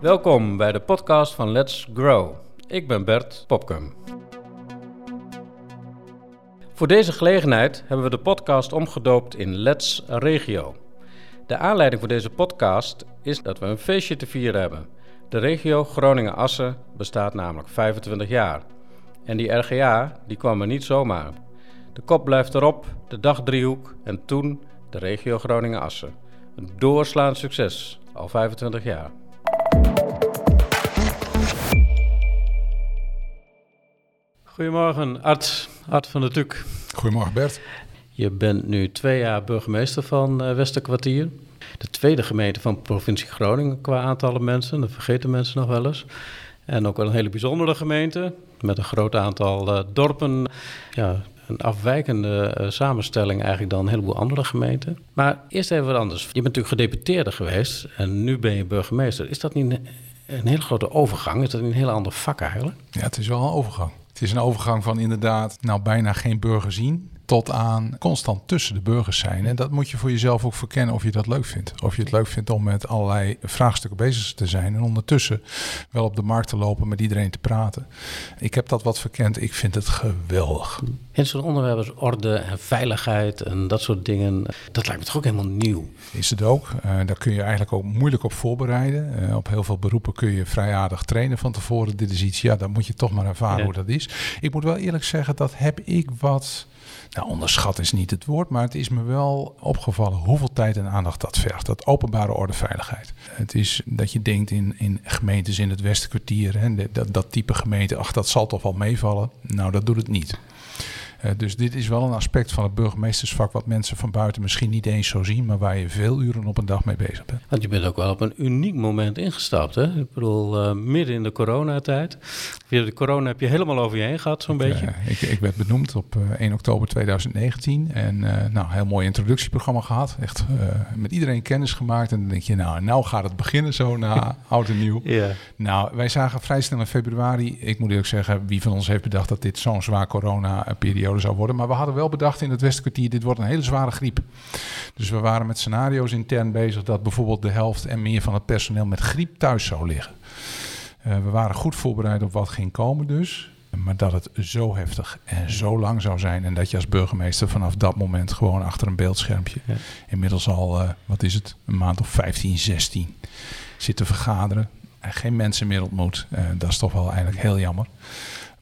Welkom bij de podcast van Let's Grow. Ik ben Bert Popkum. Voor deze gelegenheid hebben we de podcast omgedoopt in Let's Regio. De aanleiding voor deze podcast is dat we een feestje te vieren hebben. De regio Groningen-Assen bestaat namelijk 25 jaar. En die RGA die kwam er niet zomaar. De kop blijft erop, de dagdriehoek en toen de regio Groningen-Assen. Een doorslaand succes, al 25 jaar. Goedemorgen, Art, Art van der Tuk. Goedemorgen Bert. Je bent nu twee jaar burgemeester van uh, Westerkwartier. De tweede gemeente van provincie Groningen qua aantallen mensen. Dat vergeten mensen nog wel eens. En ook wel een hele bijzondere gemeente met een groot aantal uh, dorpen. Ja, een afwijkende uh, samenstelling eigenlijk dan een heleboel andere gemeenten. Maar eerst even wat anders. Je bent natuurlijk gedeputeerde geweest en nu ben je burgemeester. Is dat niet een, een hele grote overgang? Is dat niet een heel ander vak eigenlijk? Ja, het is wel een overgang. Het is een overgang van inderdaad nou bijna geen burger zien tot aan constant tussen de burgers zijn. En dat moet je voor jezelf ook verkennen of je dat leuk vindt. Of je het leuk vindt om met allerlei vraagstukken bezig te zijn en ondertussen wel op de markt te lopen met iedereen te praten. Ik heb dat wat verkend. Ik vind het geweldig. En zo'n onderwerp als orde en veiligheid en dat soort dingen, dat lijkt me toch ook helemaal nieuw. Is het ook. Uh, daar kun je eigenlijk ook moeilijk op voorbereiden. Uh, op heel veel beroepen kun je vrij aardig trainen van tevoren. Dit is iets, ja, dan moet je toch maar ervaren ja. hoe dat is. Ik moet wel eerlijk zeggen, dat heb ik wat nou, onderschat is niet het woord, maar het is me wel opgevallen hoeveel tijd en aandacht dat vergt. Dat openbare orde veiligheid. Het is dat je denkt in, in gemeentes in het Westenkwartier, hè, dat, dat type gemeente, ach, dat zal toch wel meevallen. Nou, dat doet het niet. Uh, dus dit is wel een aspect van het burgemeestersvak wat mensen van buiten misschien niet eens zo zien, maar waar je veel uren op een dag mee bezig bent. Want je bent ook wel op een uniek moment ingestapt, hè? Ik bedoel, uh, midden in de coronatijd. Via de corona heb je helemaal over je heen gehad, zo'n beetje. Uh, ik, ik, werd benoemd op 1 oktober 2019 en nou, een heel mooi introductieprogramma gehad. Echt met iedereen kennis gemaakt en dan denk je, nou, nou gaat het beginnen zo na oud en nieuw. Yeah. Nou, wij zagen vrij snel in februari, ik moet eerlijk zeggen, wie van ons heeft bedacht dat dit zo'n zwaar corona-periode zou worden. Maar we hadden wel bedacht in het Westenkwartier, dit wordt een hele zware griep. Dus we waren met scenario's intern bezig dat bijvoorbeeld de helft en meer van het personeel met griep thuis zou liggen. Uh, we waren goed voorbereid op wat ging komen dus. Maar dat het zo heftig en zo lang zou zijn. En dat je als burgemeester vanaf dat moment gewoon achter een beeldschermpje. Ja. Inmiddels al, uh, wat is het, een maand of 15, 16 zit te vergaderen. En geen mensen meer ontmoet. Uh, dat is toch wel eigenlijk heel jammer.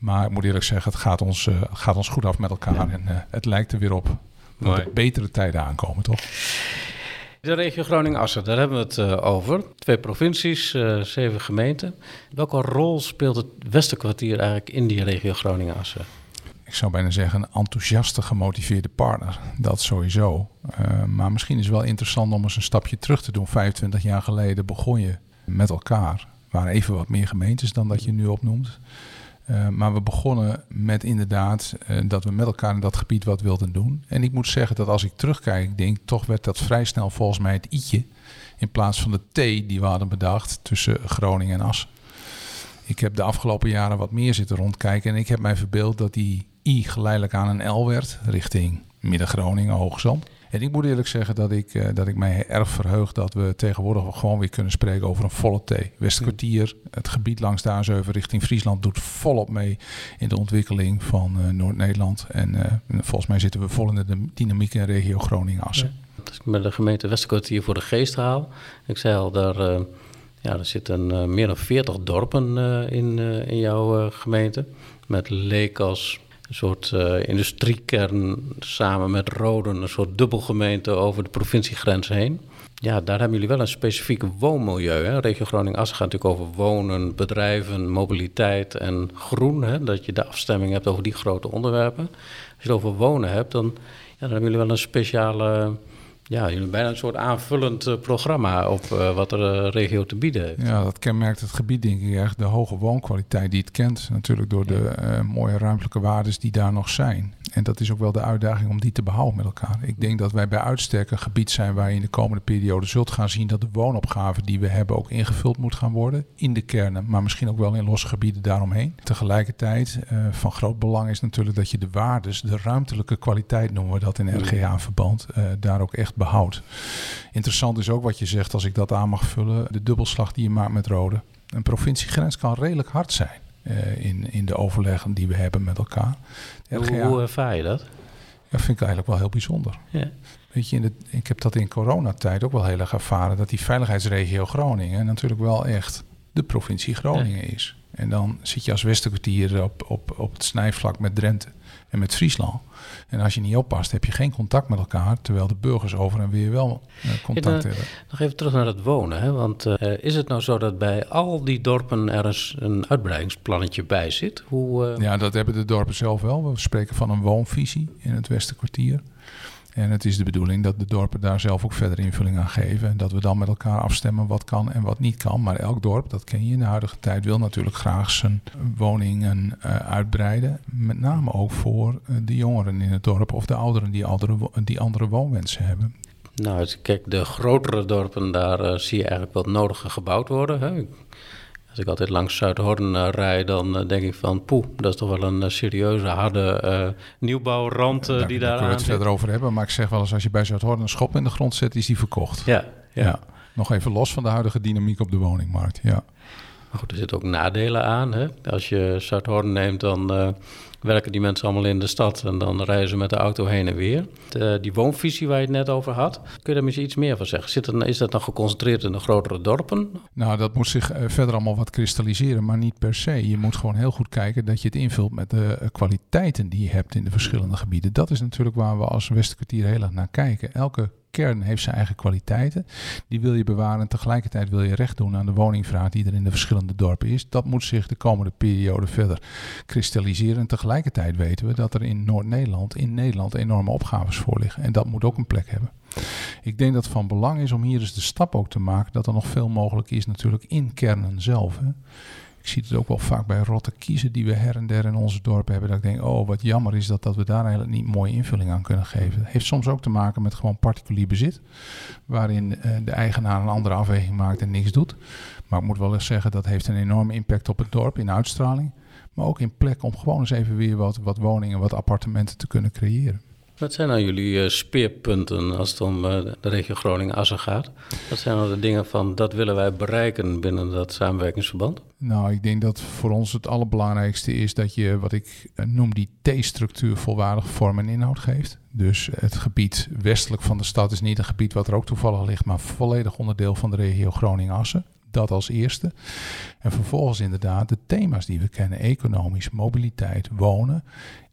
Maar ik moet eerlijk zeggen, het gaat ons, uh, gaat ons goed af met elkaar. Ja. En uh, het lijkt er weer op dat er betere tijden aankomen, toch? De regio Groningen-Assen, daar hebben we het uh, over. Twee provincies, zeven gemeenten. Welke rol speelt het Westerkwartier eigenlijk in die regio Groningen-Assen? Ik zou bijna zeggen een enthousiaste, gemotiveerde partner. Dat sowieso. maar misschien is het wel interessant om eens een stapje terug te doen. 25 jaar geleden begon je met elkaar. Er waren even wat meer gemeentes dan dat je nu opnoemt. Uh, maar we begonnen met inderdaad uh, dat we met elkaar in dat gebied wat wilden doen. En ik moet zeggen dat als ik terugkijk, denk toch werd dat vrij snel volgens mij het i'tje. In plaats van de T die we hadden bedacht tussen Groningen en Assen. Ik heb de afgelopen jaren wat meer zitten rondkijken. En ik heb mij verbeeld dat die I geleidelijk aan een L werd richting Midden-Groningen, Hoogzand. En ik moet eerlijk zeggen dat ik, uh, dat ik mij erg verheug dat we tegenwoordig gewoon weer kunnen spreken over een volle T. Westkwartier, het gebied langs de A7 richting Friesland doet volop mee in de ontwikkeling van uh, Noord-Nederland. En uh, volgens mij zitten we vol in de dynamiek in regio Groningen-Assen. Ja. Ik met de gemeente Westkwartier voor de geest haal, ik zei al, daar, ja, er zitten meer dan 40 dorpen in, in jouw gemeente. Met Leek als een soort uh, industriekern samen met Roden, een soort dubbelgemeente over de provinciegrens heen. Ja, daar hebben jullie wel een specifiek woonmilieu. Hè? Regio Groningen-Assen gaat natuurlijk over wonen, bedrijven, mobiliteit en groen. Hè? Dat je de afstemming hebt over die grote onderwerpen. Als je het over wonen hebt, dan, ja, dan hebben jullie wel een speciale ja, jullie hebben bijna een soort aanvullend uh, programma op uh, wat de uh, regio te bieden heeft. Ja, dat kenmerkt het gebied denk ik echt. De hoge woonkwaliteit die het kent. Natuurlijk door de mooie ruimtelijke waarden die daar nog zijn. En dat is ook wel de uitdaging om die te behouden met elkaar. Ik denk dat wij bij uitstek een gebied zijn waar je in de komende periode zult gaan zien dat de woonopgave die we hebben ook ingevuld moet gaan worden. In de kernen, maar misschien ook wel in losse gebieden daaromheen. Tegelijkertijd, van groot belang is natuurlijk dat je de waardes, de ruimtelijke kwaliteit noemen we dat in RGA-verband, daar ook echt behoudt. Interessant is ook wat je zegt, als ik dat aan mag vullen, de dubbelslag die je maakt met rode. Een provinciegrens kan redelijk hard zijn. Uh, in, in de overleggen die we hebben met elkaar. Hoe, hoe ervaar je dat? Dat vind ik eigenlijk wel heel bijzonder. Ja. Weet je, in de, ik heb dat in coronatijd ook wel heel erg ervaren... dat die veiligheidsregio Groningen natuurlijk wel echt de provincie Groningen ja. is. En dan zit je als Westerkwartier op, op, op het snijvlak met Drenthe en met Friesland. En als je niet oppast, heb je geen contact met elkaar, terwijl de burgers over en weer wel uh, contact ja, hebben. Nog even terug naar het wonen. Hè? Want uh, is het nou zo dat bij al die dorpen er een uitbreidingsplannetje bij zit? Hoe, uh... Ja, dat hebben de dorpen zelf wel. We spreken van een woonvisie in het Westerkwartier. En het is de bedoeling dat de dorpen daar zelf ook verder invulling aan geven. En dat we dan met elkaar afstemmen wat kan en wat niet kan. Maar elk dorp, dat ken je in de huidige tijd, wil natuurlijk graag zijn woningen uh, uitbreiden. Met name ook voor uh, de jongeren in het dorp of de ouderen die, oudere, die andere woonwensen hebben. Nou, kijk, de grotere dorpen, daar uh, zie je eigenlijk wat nodige gebouwd worden. Hè? Als ik altijd langs Zuidhorn uh, rijd, dan uh, denk ik van... poeh, dat is toch wel een uh, serieuze, harde nieuwbouwrand daar, die daar daar kunnen we het verder over hebben. Maar ik zeg wel eens, als je bij Zuidhorn een schop in de grond zet, is die verkocht. Ja, ja. ja. Nog even los van de huidige dynamiek op de woningmarkt, ja. Maar goed, er zitten ook nadelen aan. Hè? Als je Zuidhorn neemt, dan werken die mensen allemaal in de stad en dan rijden ze met de auto heen en weer. De, die woonvisie waar je het net over had, kun je daar misschien iets meer van zeggen? Zit er, is dat dan geconcentreerd in de grotere dorpen? Nou, dat moet zich verder allemaal wat kristalliseren, maar niet per se. Je moet gewoon heel goed kijken dat je het invult met de kwaliteiten die je hebt in de verschillende gebieden. Dat is natuurlijk waar we als Westerkwartier heel erg naar kijken. Elke kern heeft zijn eigen kwaliteiten. Die wil je bewaren en tegelijkertijd wil je recht doen aan de woningvraag die er in de verschillende dorpen is. Dat moet zich de komende periode verder kristalliseren. En tegelijkertijd weten we dat er in Noord-Nederland, in Nederland, enorme opgaves voor liggen. En dat moet ook een plek hebben. Ik denk dat het van belang is om hier eens de stap ook te maken dat er nog veel mogelijk is natuurlijk in kernen zelf. Hè. Ik zie het ook wel vaak bij rotte kiezen die we her en der in onze dorpen hebben. Dat ik denk, oh wat jammer is dat, dat we daar eigenlijk niet mooie invulling aan kunnen geven. Het heeft soms ook te maken met gewoon particulier bezit. Waarin uh, de eigenaar een andere afweging maakt en niks doet. Maar ik moet wel eens zeggen, dat heeft een enorme impact op het dorp in uitstraling. Maar ook in plek om gewoon eens even weer wat, wat woningen, wat appartementen te kunnen creëren. Wat zijn nou jullie uh, speerpunten als het om uh, de regio Groningen-Assen gaat? Wat zijn nou de dingen van dat willen wij bereiken binnen dat samenwerkingsverband? Nou, ik denk dat voor ons het allerbelangrijkste is dat je wat ik uh, noem die T-structuur volwaardig vorm en inhoud geeft. Dus het gebied westelijk van de stad is niet een gebied wat er ook toevallig ligt, maar volledig onderdeel van de regio Groningen-Assen. Dat als eerste. En vervolgens inderdaad de thema's die we kennen: economisch, mobiliteit, wonen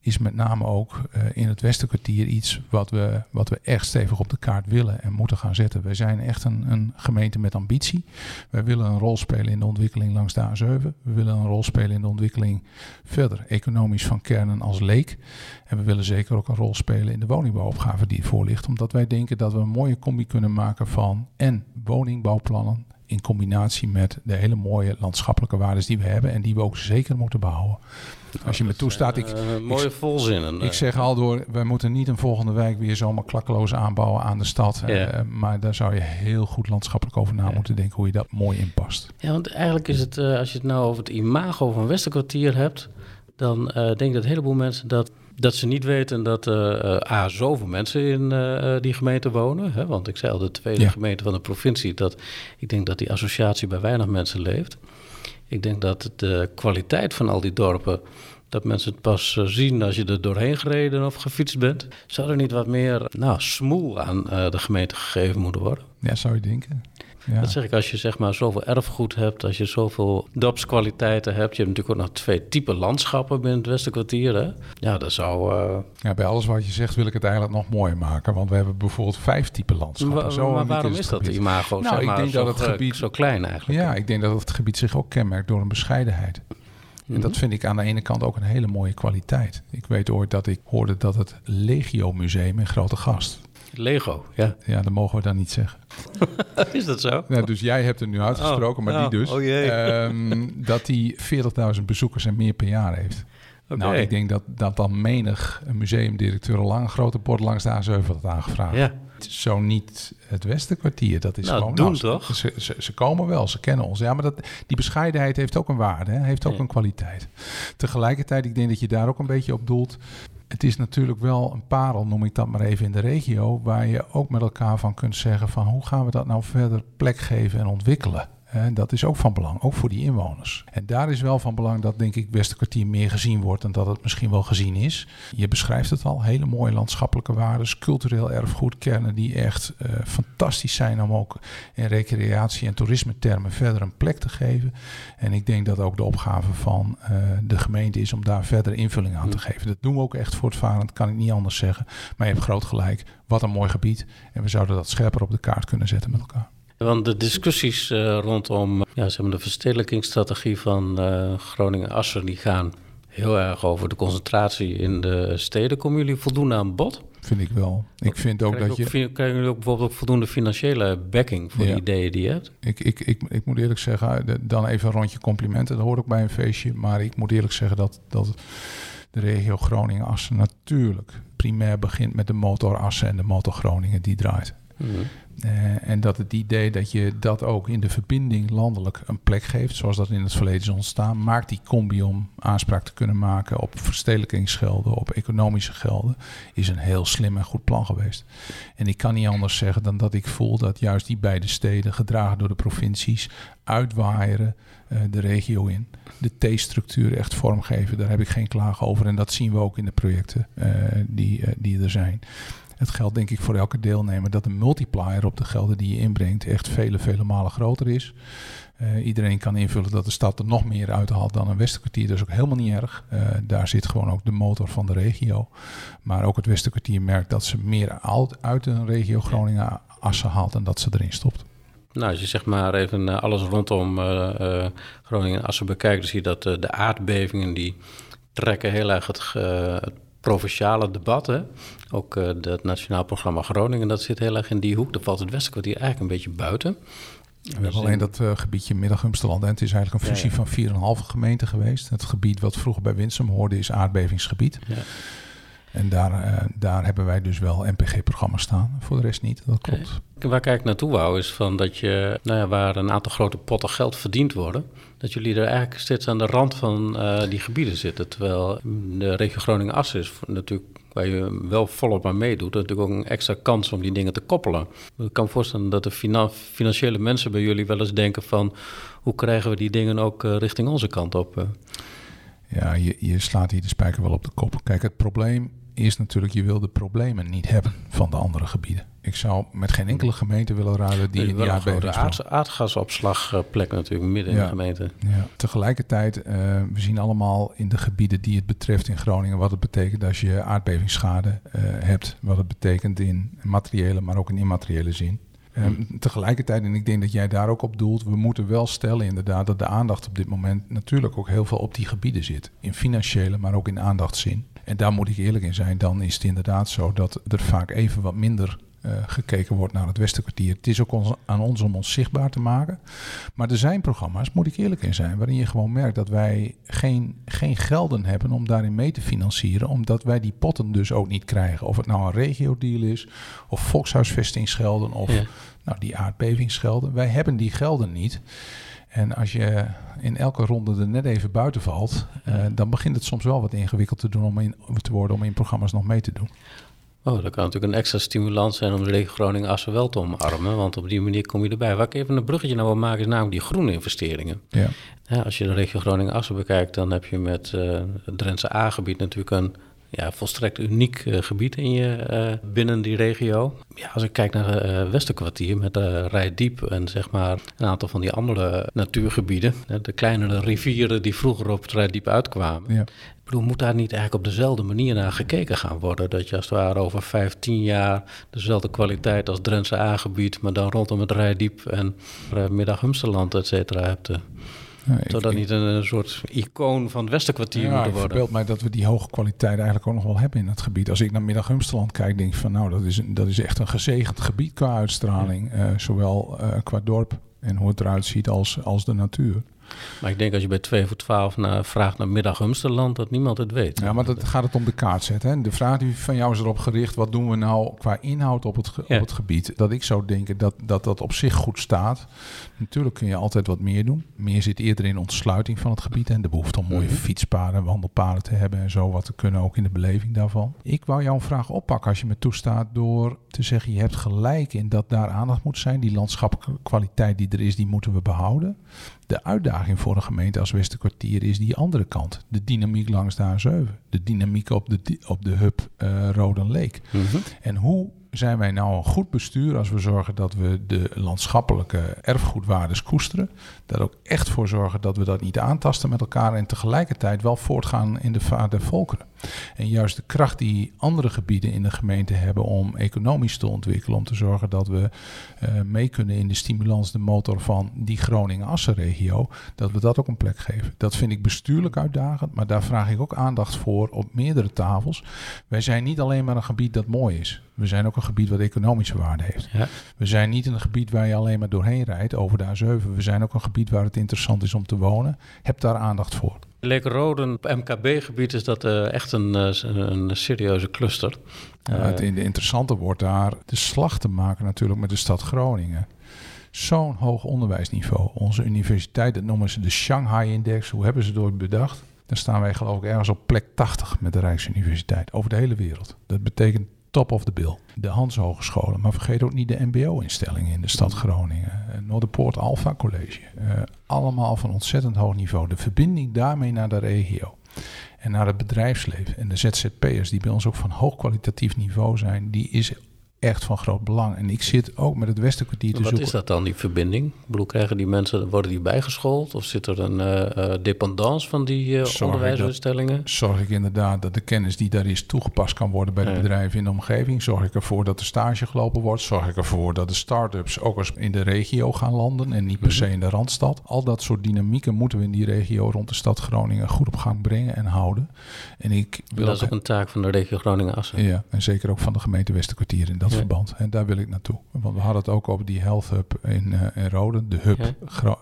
is met name ook uh, in het Westerkwartier iets wat we, wat we echt stevig op de kaart willen en moeten gaan zetten. Wij zijn echt een, een gemeente met ambitie. Wij willen een rol spelen in de ontwikkeling langs de A7. We willen een rol spelen in de ontwikkeling verder economisch van kernen als leek. En we willen zeker ook een rol spelen in de woningbouwopgave die voor ligt. Omdat wij denken dat we een mooie combi kunnen maken van en woningbouwplannen in combinatie met de hele mooie landschappelijke waarden die we hebben en die we ook zeker moeten behouden. Als je me toestaat. Ik, uh, mooie volzinnen. Ik zeg al door, we moeten niet een volgende wijk weer zomaar klakkeloos aanbouwen aan de stad. Ja. Uh, maar daar zou je heel goed landschappelijk over na Ja. moeten denken hoe je dat mooi inpast. Ja, want eigenlijk is het, uh, als je het nou over het imago van Westerkwartier hebt, dan uh, denk ik dat een heleboel mensen dat, dat ze niet weten dat uh, A, zoveel mensen in uh, die gemeente wonen. Hè? Want ik zei al, de tweede Ja. gemeente van de provincie, dat ik denk dat die associatie bij weinig mensen leeft. Ik denk dat de kwaliteit van al die dorpen, dat mensen het pas eh, zien als je er doorheen gereden of gefietst bent. Zou er niet wat meer nou, smoel aan eh, de gemeente gegeven moeten worden? Ja, zou je denken. Ja. Dat zeg ik als je zeg maar zoveel erfgoed hebt, als je zoveel dorpskwaliteiten hebt. Je hebt natuurlijk ook nog twee typen landschappen binnen het Westerkwartier. Hè? Ja, dat zou... eh, Ja, bij alles wat je zegt wil ik het eigenlijk nog mooier maken. Want we hebben bijvoorbeeld vijf type landschappen. wa- Zo maar waarom is dat gebied. imago Nou, zeg ik maar, denk zo, dat het ge- gebied- zo klein eigenlijk? Ja, ik denk dat het gebied zich ook kenmerkt door een bescheidenheid. En dat Mhm. vind ik aan de ene kant ook een hele mooie kwaliteit. Ik weet ooit dat ik hoorde dat het Legio Museum in Grote Gast. Lego, ja. Ja, dat mogen we dan niet zeggen. is dat zo? Nou, dus jij hebt het nu uitgesproken, Oh, maar die oh, dus. oh jee. ehm, dat die 40.000 bezoekers en meer per jaar heeft. Nou, ik denk dat, dat dan menig museumdirecteur al lang een grote bord langs de A7 had aangevraagd. Ja. Zo niet het Westenkwartier. Dat is Nou, gewoon... doen nou, ze- toch? Ze, ze, ze komen wel, ze kennen ons. Ja, maar dat, die bescheidenheid heeft ook een waarde. Hè? Heeft ook Ja. een kwaliteit. Tegelijkertijd, ik denk dat je daar ook een beetje op doelt. Het is natuurlijk wel een parel, noem ik dat maar even, in de regio... waar je ook met elkaar van kunt zeggen van... hoe gaan we dat nou verder plek geven en ontwikkelen? Dat is ook van belang, ook voor die inwoners. En daar is wel van belang dat, denk ik, Westerkwartier meer gezien wordt... dan dat het misschien wel gezien is. Je beschrijft het al, hele mooie landschappelijke waarden... cultureel erfgoed, kernen die echt eh, fantastisch zijn... om ook in recreatie- en toerisme-termen verder een plek te geven. En ik denk dat ook de opgave van eh, de gemeente is om daar verder invulling aan te geven. Dat doen we ook echt voortvarend, kan ik niet anders zeggen. Maar je hebt groot gelijk, wat een mooi gebied. En we zouden dat scherper op de kaart kunnen zetten met elkaar. Want de discussies eh, rondom ja, zeg maar de verstedelijkingsstrategie van eh, Groningen-Assen... die gaan heel erg over de concentratie in de steden. Komen jullie voldoende aan bod? Vind ik wel. Ik vind ook Krijgen dat je... krijgen jullie ook bijvoorbeeld ook voldoende financiële backing... voor de ideeën die je hebt? Ik, ik, ik, ik moet eerlijk zeggen, de- dan even een rondje complimenten. Dat hoort ook bij een feestje. Maar ik moet eerlijk zeggen dat, dat de regio Groningen-Assen natuurlijk primair begint met de motor Assen en de motor Groningen die draait. Eh, en dat het idee dat je dat ook in de verbinding landelijk een plek geeft, zoals dat in het verleden is ontstaan, maakt die combi om aanspraak te kunnen maken op verstedelijkingsgelden, op economische gelden, is een heel slim en goed plan geweest. En ik kan niet anders zeggen dan dat ik voel dat juist die beide steden, gedragen door de provincies, uitwaaieren eh, de regio in. De T-structuur echt vormgeven, daar heb ik geen klagen over. En dat zien we ook in de projecten eh, die, die er zijn. Het geldt denk ik voor elke deelnemer dat de multiplier op de gelden die je inbrengt echt vele, vele malen groter is. Eh, iedereen kan invullen dat de stad er nog meer uithaalt dan een Westerkwartier. Dat is ook helemaal niet erg. Eh, daar zit gewoon ook de motor van de regio. Maar ook het Westerkwartier merkt dat ze meer uit, uit een regio Groningen assen haalt en dat ze erin stopt. Nou, als je zeg maar even eh, alles rondom Groningen en Assen bekijkt... dan zie je dat de aardbevingen die trekken heel erg het, het provinciale debat. Hè? Ook eh, het Nationaal Programma Groningen, dat zit heel erg in die hoek. Daar valt het Westerkwartier eigenlijk een beetje buiten. We hebben alleen dat eh, gebiedje Middag-Humsterland. En het is eigenlijk een Ja, fusie ja. van 4,5 gemeenten geweest. Het gebied wat vroeger bij Winsum hoorde is aardbevingsgebied. Ja. En daar, eh, daar hebben wij dus wel NPG-programma's staan. Voor de rest niet, dat klopt. Waar ik eigenlijk naartoe wou, is van dat je, nou ja, waar een aantal grote potten geld verdiend worden, dat jullie er eigenlijk steeds aan de rand van eh, die gebieden zitten. Terwijl de regio Groningen-Assen is natuurlijk, waar je wel volop aan meedoet, natuurlijk ook een extra kans om die dingen te koppelen. Ik kan me voorstellen dat de fina- financiële mensen bij jullie wel eens denken van, hoe krijgen we die dingen ook eh, richting onze kant op? Ja, je, je slaat hier de spijker wel op de kop. Kijk, het probleem is natuurlijk, je wil de problemen niet hebben van de andere gebieden. Ik zou met geen enkele gemeente willen ruilen die in aardbeving aard, aardgasopslagplek natuurlijk midden in Ja. de gemeente. Ja. Tegelijkertijd, eh, we zien allemaal in de gebieden die het betreft in Groningen wat het betekent als je aardbevingsschade eh, hebt. Wat het betekent in materiële, maar ook in immateriële zin. Eh, tegelijkertijd, en ik denk dat jij daar ook op doelt, we moeten wel stellen inderdaad dat de aandacht op dit moment natuurlijk ook heel veel op die gebieden zit. In financiële, maar ook in aandachtszin. En daar moet ik eerlijk in zijn, dan is het inderdaad zo dat er vaak even wat minder eh, gekeken wordt naar het Westenkwartier. Het is ook ons, aan ons om ons zichtbaar te maken. Maar er zijn programma's, moet ik eerlijk in zijn, waarin je gewoon merkt dat wij geen, geen gelden hebben om daarin mee te financieren, omdat wij die potten dus ook niet krijgen. Of het nou een regio-deal is, of volkshuisvestingsgelden, of Ja. nou, die aardbevingsgelden. Wij hebben die gelden niet. En als je in elke ronde er net even buiten valt, eh, dan begint het soms wel wat ingewikkeld te, doen om in, te worden om in programma's nog mee te doen. Oh, dat kan natuurlijk een extra stimulans zijn om de regio Groningen-Assen wel te omarmen. Want op die manier kom je erbij. Waar ik even een bruggetje naar wil maken is namelijk die groene investeringen. Ja. Ja, als je de regio Groningen-Assen bekijkt, dan heb je met eh, het Drentse A-gebied natuurlijk een ja, volstrekt uniek eh, gebied in je, eh, binnen die regio. Ja, als ik kijk naar het Westerkwartier met uh, Rijdiep en zeg maar een aantal van die andere natuurgebieden, de kleinere rivieren die vroeger op het Rijdiep uitkwamen. Ja. Ik bedoel, moet daar niet eigenlijk op dezelfde manier naar gekeken gaan worden? Dat je als het ware over 15 jaar dezelfde kwaliteit als Drentse A-gebied, maar dan rondom het Rijdiep en uh, Middag-Humsterland, et cetera, hebt. Uh, Nee, Zou dat niet een, soort icoon van het Westerkwartier ja, moeten worden? verbeeld mij dat we die hoge kwaliteit eigenlijk ook nog wel hebben in het gebied. Als ik naar Middag-Humsterland kijk, denk ik van nou, dat is, dat is echt een gezegend gebied qua uitstraling. Ja. Uh, zowel uh, qua dorp en hoe het eruit ziet als, als de natuur. Maar ik denk als je bij 2 voor 12 naar, vraagt naar Middag-Humsterland, dat niemand het weet. Ja, maar dat gaat het om de kaart zetten. Hè? De vraag die van jou is erop gericht, wat doen we nou qua inhoud op het, op het gebied? Dat ik zou denken dat, dat dat op zich goed staat. Natuurlijk kun je altijd wat meer doen. Meer zit eerder in ontsluiting van het gebied en de behoefte om mooie mm fietspaden, wandelpaden te hebben en zo wat te kunnen ook in de beleving daarvan. Ik wou jou een vraag oppakken als je me toestaat door te zeggen je hebt gelijk in dat daar aandacht moet zijn. Die landschappelijke kwaliteit die er is, die moeten we behouden. De uitdaging voor een gemeente als Westerkwartier is die andere kant. De dynamiek langs de A7. De dynamiek op de, op de hub uh, Roden Lake. Mhm. En hoe zijn wij nou een goed bestuur als we zorgen dat we de landschappelijke erfgoedwaardes koesteren. Daar ook echt voor zorgen dat we dat niet aantasten met elkaar en tegelijkertijd wel voortgaan in de vaart der volkeren. En juist de kracht die andere gebieden in de gemeente hebben om economisch te ontwikkelen, om te zorgen dat we uh, mee kunnen in de stimulans, de motor van die Groningen-Assen-regio, dat we dat ook een plek geven. Dat vind ik bestuurlijk uitdagend, maar daar vraag ik ook aandacht voor op meerdere tafels. Wij zijn niet alleen maar een gebied dat mooi is. We zijn ook een gebied wat economische waarde heeft. Ja. We zijn niet een gebied waar je alleen maar doorheen rijdt over de A7. We zijn ook een gebied waar het interessant is om te wonen. Heb daar aandacht voor. Leek-Roden MKB-gebied is dat uh, echt een, uh, een serieuze cluster. Ja, het interessante wordt daar de slag te maken natuurlijk met de stad Groningen. Zo'n hoog onderwijsniveau. Onze universiteit, dat noemen ze de Shanghai-index. Hoe hebben ze het bedacht? Dan staan wij geloof ik ergens op plek 80 met de Rijksuniversiteit over de hele wereld. Dat betekent top of the bill. De Hans Hogescholen, maar vergeet ook niet de MBO-instellingen in de stad Groningen. Eh, Noorderpoort Alpha College. Uh, allemaal van ontzettend hoog niveau. De verbinding daarmee naar de regio en naar het bedrijfsleven en de ZZP'ers, die bij ons ook van hoog kwalitatief niveau zijn, die is echt van groot belang. En ik zit ook met het Westerkwartier te Wat zoeken. Wat is dat dan, die verbinding? Ik bedoel, krijgen die mensen, worden die bijgeschoold? Of zit er een uh, dependance van die uh, onderwijsinstellingen? Zorg ik inderdaad dat de kennis die daar is toegepast kan worden bij de bedrijven in de omgeving? Zorg ik ervoor dat de stage gelopen wordt? Zorg ik ervoor dat de start-ups ook eens in de regio gaan landen en niet per se mhm. in de Randstad? Al dat soort dynamieken moeten we in die regio rond de stad Groningen goed op gang brengen en houden. En ik wil dat is ook een taak van de regio Groningen-Assen. Ja, en zeker ook van de gemeente Westerkwartier in dat verband. En daar wil ik naartoe. Want we hadden het ook over die Health Hub in, uh, in Rode, de hub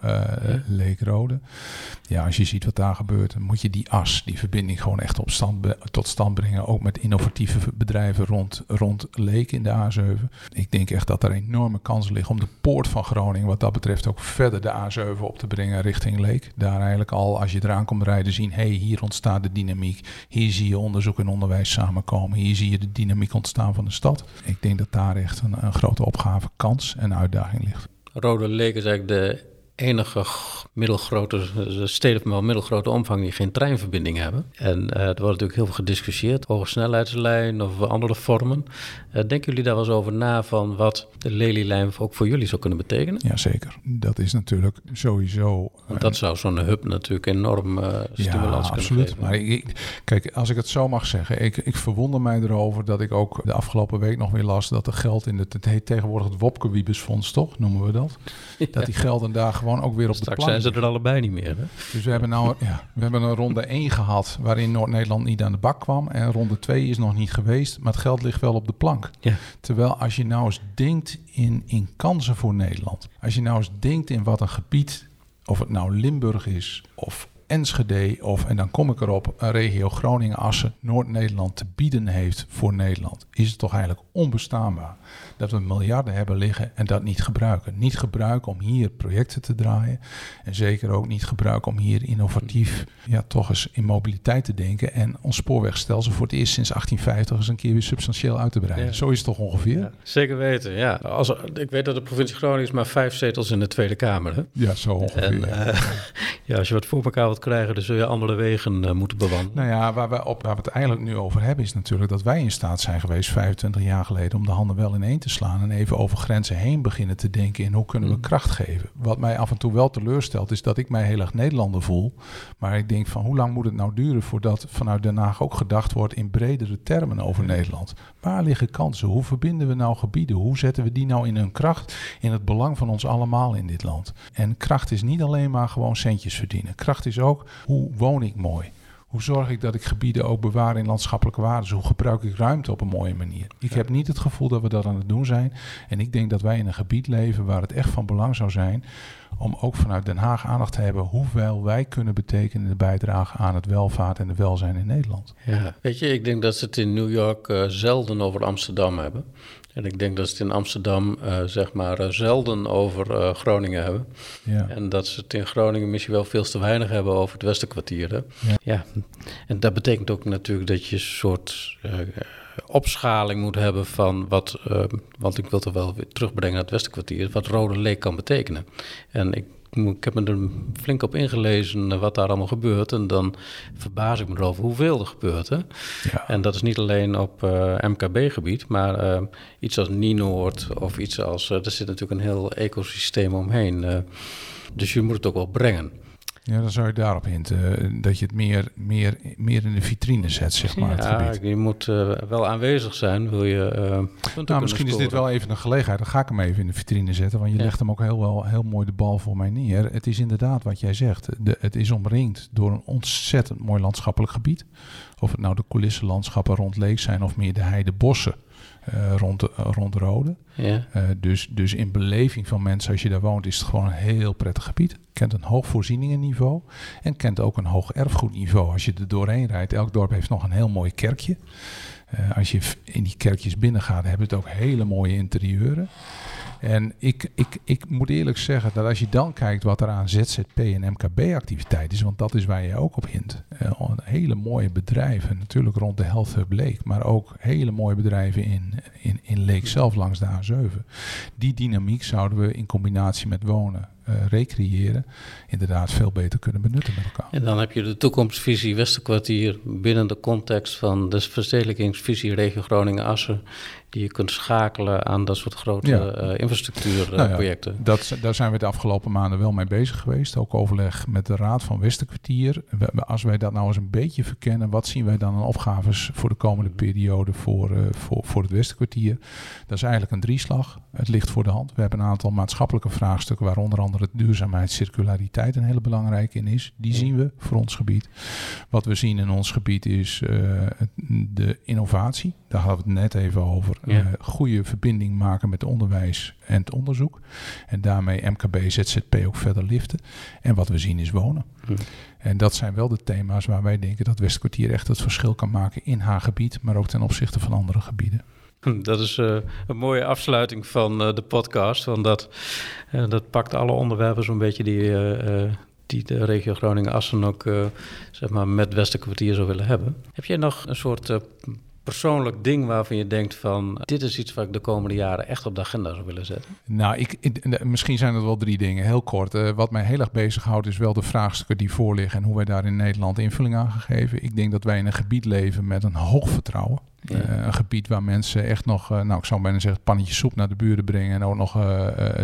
uh, Leek Rode. Ja, als je ziet wat daar gebeurt, dan moet je die as, die verbinding gewoon echt op stand, tot stand brengen. Ook met innovatieve bedrijven rond, rond Leek in de A7. Ik denk echt dat er enorme kansen liggen om de poort van Groningen, wat dat betreft, ook verder de A7 op te brengen richting Leek. Daar eigenlijk al, als je eraan komt rijden, zien, hé, hey, hier ontstaat de dynamiek. Hier zie je onderzoek en onderwijs samenkomen. Hier zie je de dynamiek ontstaan van de stad. Ik denk dat daar echt een, grote opgave, kans en uitdaging ligt. Rode Leek is eigenlijk de enige middelgrote steden van middelgrote omvang die geen treinverbinding hebben. En uh, er wordt natuurlijk heel veel gediscussieerd over snelheidslijn of andere vormen. Uh, denken jullie daar wel eens over na van wat de lelielijn ook voor jullie zou kunnen betekenen? Jazeker, dat is natuurlijk sowieso... Want dat zou zo'n hub natuurlijk enorm uh, stimulans ja, absoluut. geven. Maar ik, kijk, als ik het zo mag zeggen, ik, ik verwonder mij erover dat ik ook de afgelopen week nog weer las dat er geld in het, het heet tegenwoordig het Wopke Wiebesfonds, toch? Noemen we dat? Dat die gelden daar gewoon ook weer op Straks de plank zijn ze er allebei niet meer. Hè? Dus we hebben nou ja, we hebben een ronde 1 gehad waarin Noord-Nederland niet aan de bak kwam. En ronde 2 is nog niet geweest, maar het geld ligt wel op de plank. Ja. Terwijl als je nou eens denkt in, in kansen voor Nederland. Als je nou eens denkt in wat een gebied, of het nou Limburg is of Enschede of, en dan kom ik erop, een regio Groningen-Assen, Noord-Nederland te bieden heeft voor Nederland, is het toch eigenlijk onbestaanbaar dat we miljarden hebben liggen en dat niet gebruiken. Niet gebruiken om hier projecten te draaien en zeker ook niet gebruiken om hier innovatief, ja, toch eens in mobiliteit te denken en ons spoorwegstelsel voor het eerst sinds 1850 eens een keer weer substantieel uit te breiden. Zo is het toch ongeveer? Ja, zeker weten, ja. Als, ik weet dat de provincie Groningen is maar vijf zetels in de Tweede Kamer. Hè? Ja, zo ongeveer. En, uh, ja, als je wat voor elkaar wilt krijgen, dan zul je andere wegen uh, moeten bewandelen. Nou ja, waar we, op, waar we het eigenlijk nu over hebben, is natuurlijk dat wij in staat zijn geweest 25 jaar geleden om de handen wel in één te slaan en even over grenzen heen beginnen te denken in hoe kunnen we mm. kracht geven. Wat mij af en toe wel teleurstelt, is dat ik mij heel erg Nederlander voel. Maar ik denk van hoe lang moet het nou duren voordat vanuit Den Haag ook gedacht wordt in bredere termen over Nederland. Waar liggen kansen? Hoe verbinden we nou gebieden? Hoe zetten we die nou in hun kracht? In het belang van ons allemaal in dit land. En kracht is niet alleen maar gewoon centjes verdienen. Kracht is ook hoe woon ik mooi? Hoe zorg ik dat ik gebieden ook bewaar in landschappelijke waarden? Hoe gebruik ik ruimte op een mooie manier? Ik heb niet het gevoel dat we dat aan het doen zijn. En ik denk dat wij in een gebied leven waar het echt van belang zou zijn om ook vanuit Den Haag aandacht te hebben hoeveel wij kunnen betekenen in de bijdrage aan het welvaart en de welzijn in Nederland. Ja, weet je, ik denk dat ze het in New York uh, zelden over Amsterdam hebben. En ik denk dat ze het in Amsterdam uh, zeg maar uh, zelden over Groningen hebben. Ja. En dat ze het in Groningen misschien wel veel te weinig hebben over het Westerkwartier. Ja. ja. En dat betekent ook natuurlijk dat je een soort opschaling moet hebben van wat, want ik wil het wel weer terugbrengen naar het Westerkwartier, wat Rode Leek kan betekenen. En ik ik heb me er flink op ingelezen wat daar allemaal gebeurt. En dan verbaas ik me erover hoeveel er gebeurt. Hè? Ja. En dat is niet alleen op uh, MKB-gebied, maar iets als Nienoord of iets als... Er zit natuurlijk een heel ecosysteem omheen. dus je moet het ook wel brengen. Ja, dan zou je daarop hinten. Dat je het meer, meer, meer in de vitrine zet, zeg maar. Ja, gebied. je moet uh, wel aanwezig zijn. Wil je, uh, nou, misschien is dit wel even een gelegenheid. Dan ga ik hem even in de vitrine zetten. Want je legt hem ook heel, wel, heel mooi de bal voor mij neer. Het is inderdaad wat jij zegt. De, het is omringd door een ontzettend mooi landschappelijk gebied. Of het nou de coulissenlandschappen rond Leek zijn of meer de heidebossen. Uh, rond, rond Rode. Ja. Uh, dus, dus in beleving van mensen, als je daar woont, is het gewoon een heel prettig gebied. Kent een hoog voorzieningenniveau en kent ook een hoog erfgoedniveau. Als je er doorheen rijdt, elk dorp heeft nog een heel mooi kerkje. Uh, als je in die kerkjes binnen gaat, hebben het ook hele mooie interieuren. En ik, ik, ik moet eerlijk zeggen dat als je dan kijkt wat er aan ZZP en MKB-activiteit is, want dat is waar je ook op hint. Hele mooie bedrijven, natuurlijk rond de Health Hub Leek, maar ook hele mooie bedrijven in, in, in Leek zelf langs de A7. Die dynamiek zouden we in combinatie met wonen uh, recreëren, inderdaad veel beter kunnen benutten met elkaar. En dan heb je de toekomstvisie Westerkwartier binnen de context van de verstedelijkingsvisie regio Groningen-Assen, die je kunt schakelen aan dat soort grote ja. uh, infrastructuurprojecten. Nou ja, daar zijn we de afgelopen maanden wel mee bezig geweest. Ook overleg met de Raad van Westerkwartier. We, als wij dat nou eens een beetje verkennen, wat zien wij dan aan opgaves voor de komende periode voor, uh, voor, voor het Westerkwartier? Dat is eigenlijk een drieslag. Het ligt voor de hand. We hebben een aantal maatschappelijke vraagstukken, waar onder andere duurzaamheid, circulariteit een hele belangrijke in is. Die zien we voor ons gebied. Wat we zien in ons gebied is uh, de innovatie. Daar hadden we het net even over. Ja. Uh, goede verbinding maken met onderwijs en het onderzoek. En daarmee MKB, ZZP ook verder liften. En wat we zien is wonen. Hm. En dat zijn wel de thema's waar wij denken dat Westkwartier echt het verschil kan maken in haar gebied, maar ook ten opzichte van andere gebieden. Dat is uh, een mooie afsluiting van uh, de podcast. Want dat, uh, dat pakt alle onderwerpen zo'n beetje die, die de regio Groningen-Assen ook zeg maar met Westerkwartier zou willen hebben. Heb jij nog een soort persoonlijk ding waarvan je denkt van... dit is iets wat ik de komende jaren echt op de agenda zou willen zetten? Nou, ik, misschien zijn het wel drie dingen. Heel kort. Uh, wat mij heel erg bezighoudt is wel de vraagstukken die voorliggen... en hoe wij daar in Nederland invulling aan geven. Ik denk dat wij in een gebied leven met een hoog vertrouwen. Ja. Uh, een gebied waar mensen echt nog, uh, nou ik zou bijna zeggen, pannetje soep naar de buren brengen en ook nog uh,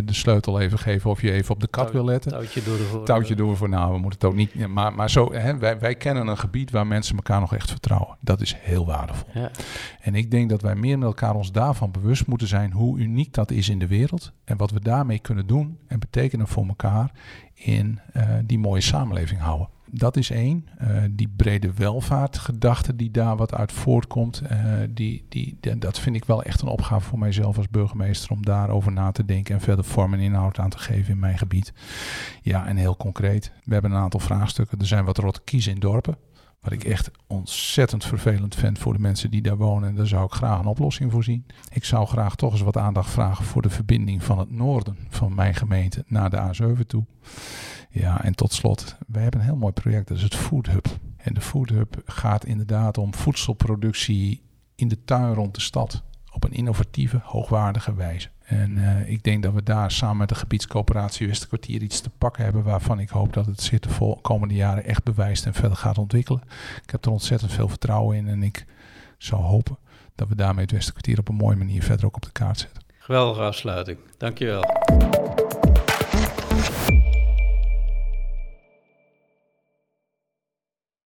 de sleutel even geven of je even op de kat Touw, wil letten. Touwtje door ervoor. Touwtje door voor, nou we moeten het ook niet, maar, maar zo, hè, wij, wij kennen een gebied waar mensen elkaar nog echt vertrouwen. Dat is heel waardevol. Ja. En ik denk dat wij meer met elkaar ons daarvan bewust moeten zijn hoe uniek dat is in de wereld en wat we daarmee kunnen doen en betekenen voor elkaar in die mooie samenleving houden. Dat is één. Uh, die brede welvaartgedachte die daar wat uit voortkomt, uh, die, die, dat vind ik wel echt een opgave voor mijzelf als burgemeester om daarover na te denken en verder vorm en inhoud aan te geven in mijn gebied. Ja, en heel concreet. We hebben een aantal vraagstukken. Er zijn wat rotte kiezen in dorpen. Wat ik echt ontzettend vervelend vind voor de mensen die daar wonen. En daar zou ik graag een oplossing voor zien. Ik zou graag toch eens wat aandacht vragen voor de verbinding van het noorden van mijn gemeente naar de A7 toe. Ja, en tot slot, wij hebben een heel mooi project, dat is het Food Hub. En de Food Hub gaat inderdaad om voedselproductie in de tuin rond de stad. Op een innovatieve, hoogwaardige wijze. En uh, ik denk dat we daar samen met de gebiedscoöperatie Westerkwartier iets te pakken hebben waarvan ik hoop dat het zich de komende jaren echt bewijst en verder gaat ontwikkelen. Ik heb er ontzettend veel vertrouwen in en ik zou hopen dat we daarmee het Westerkwartier op een mooie manier verder ook op de kaart zetten. Geweldige afsluiting. Dankjewel.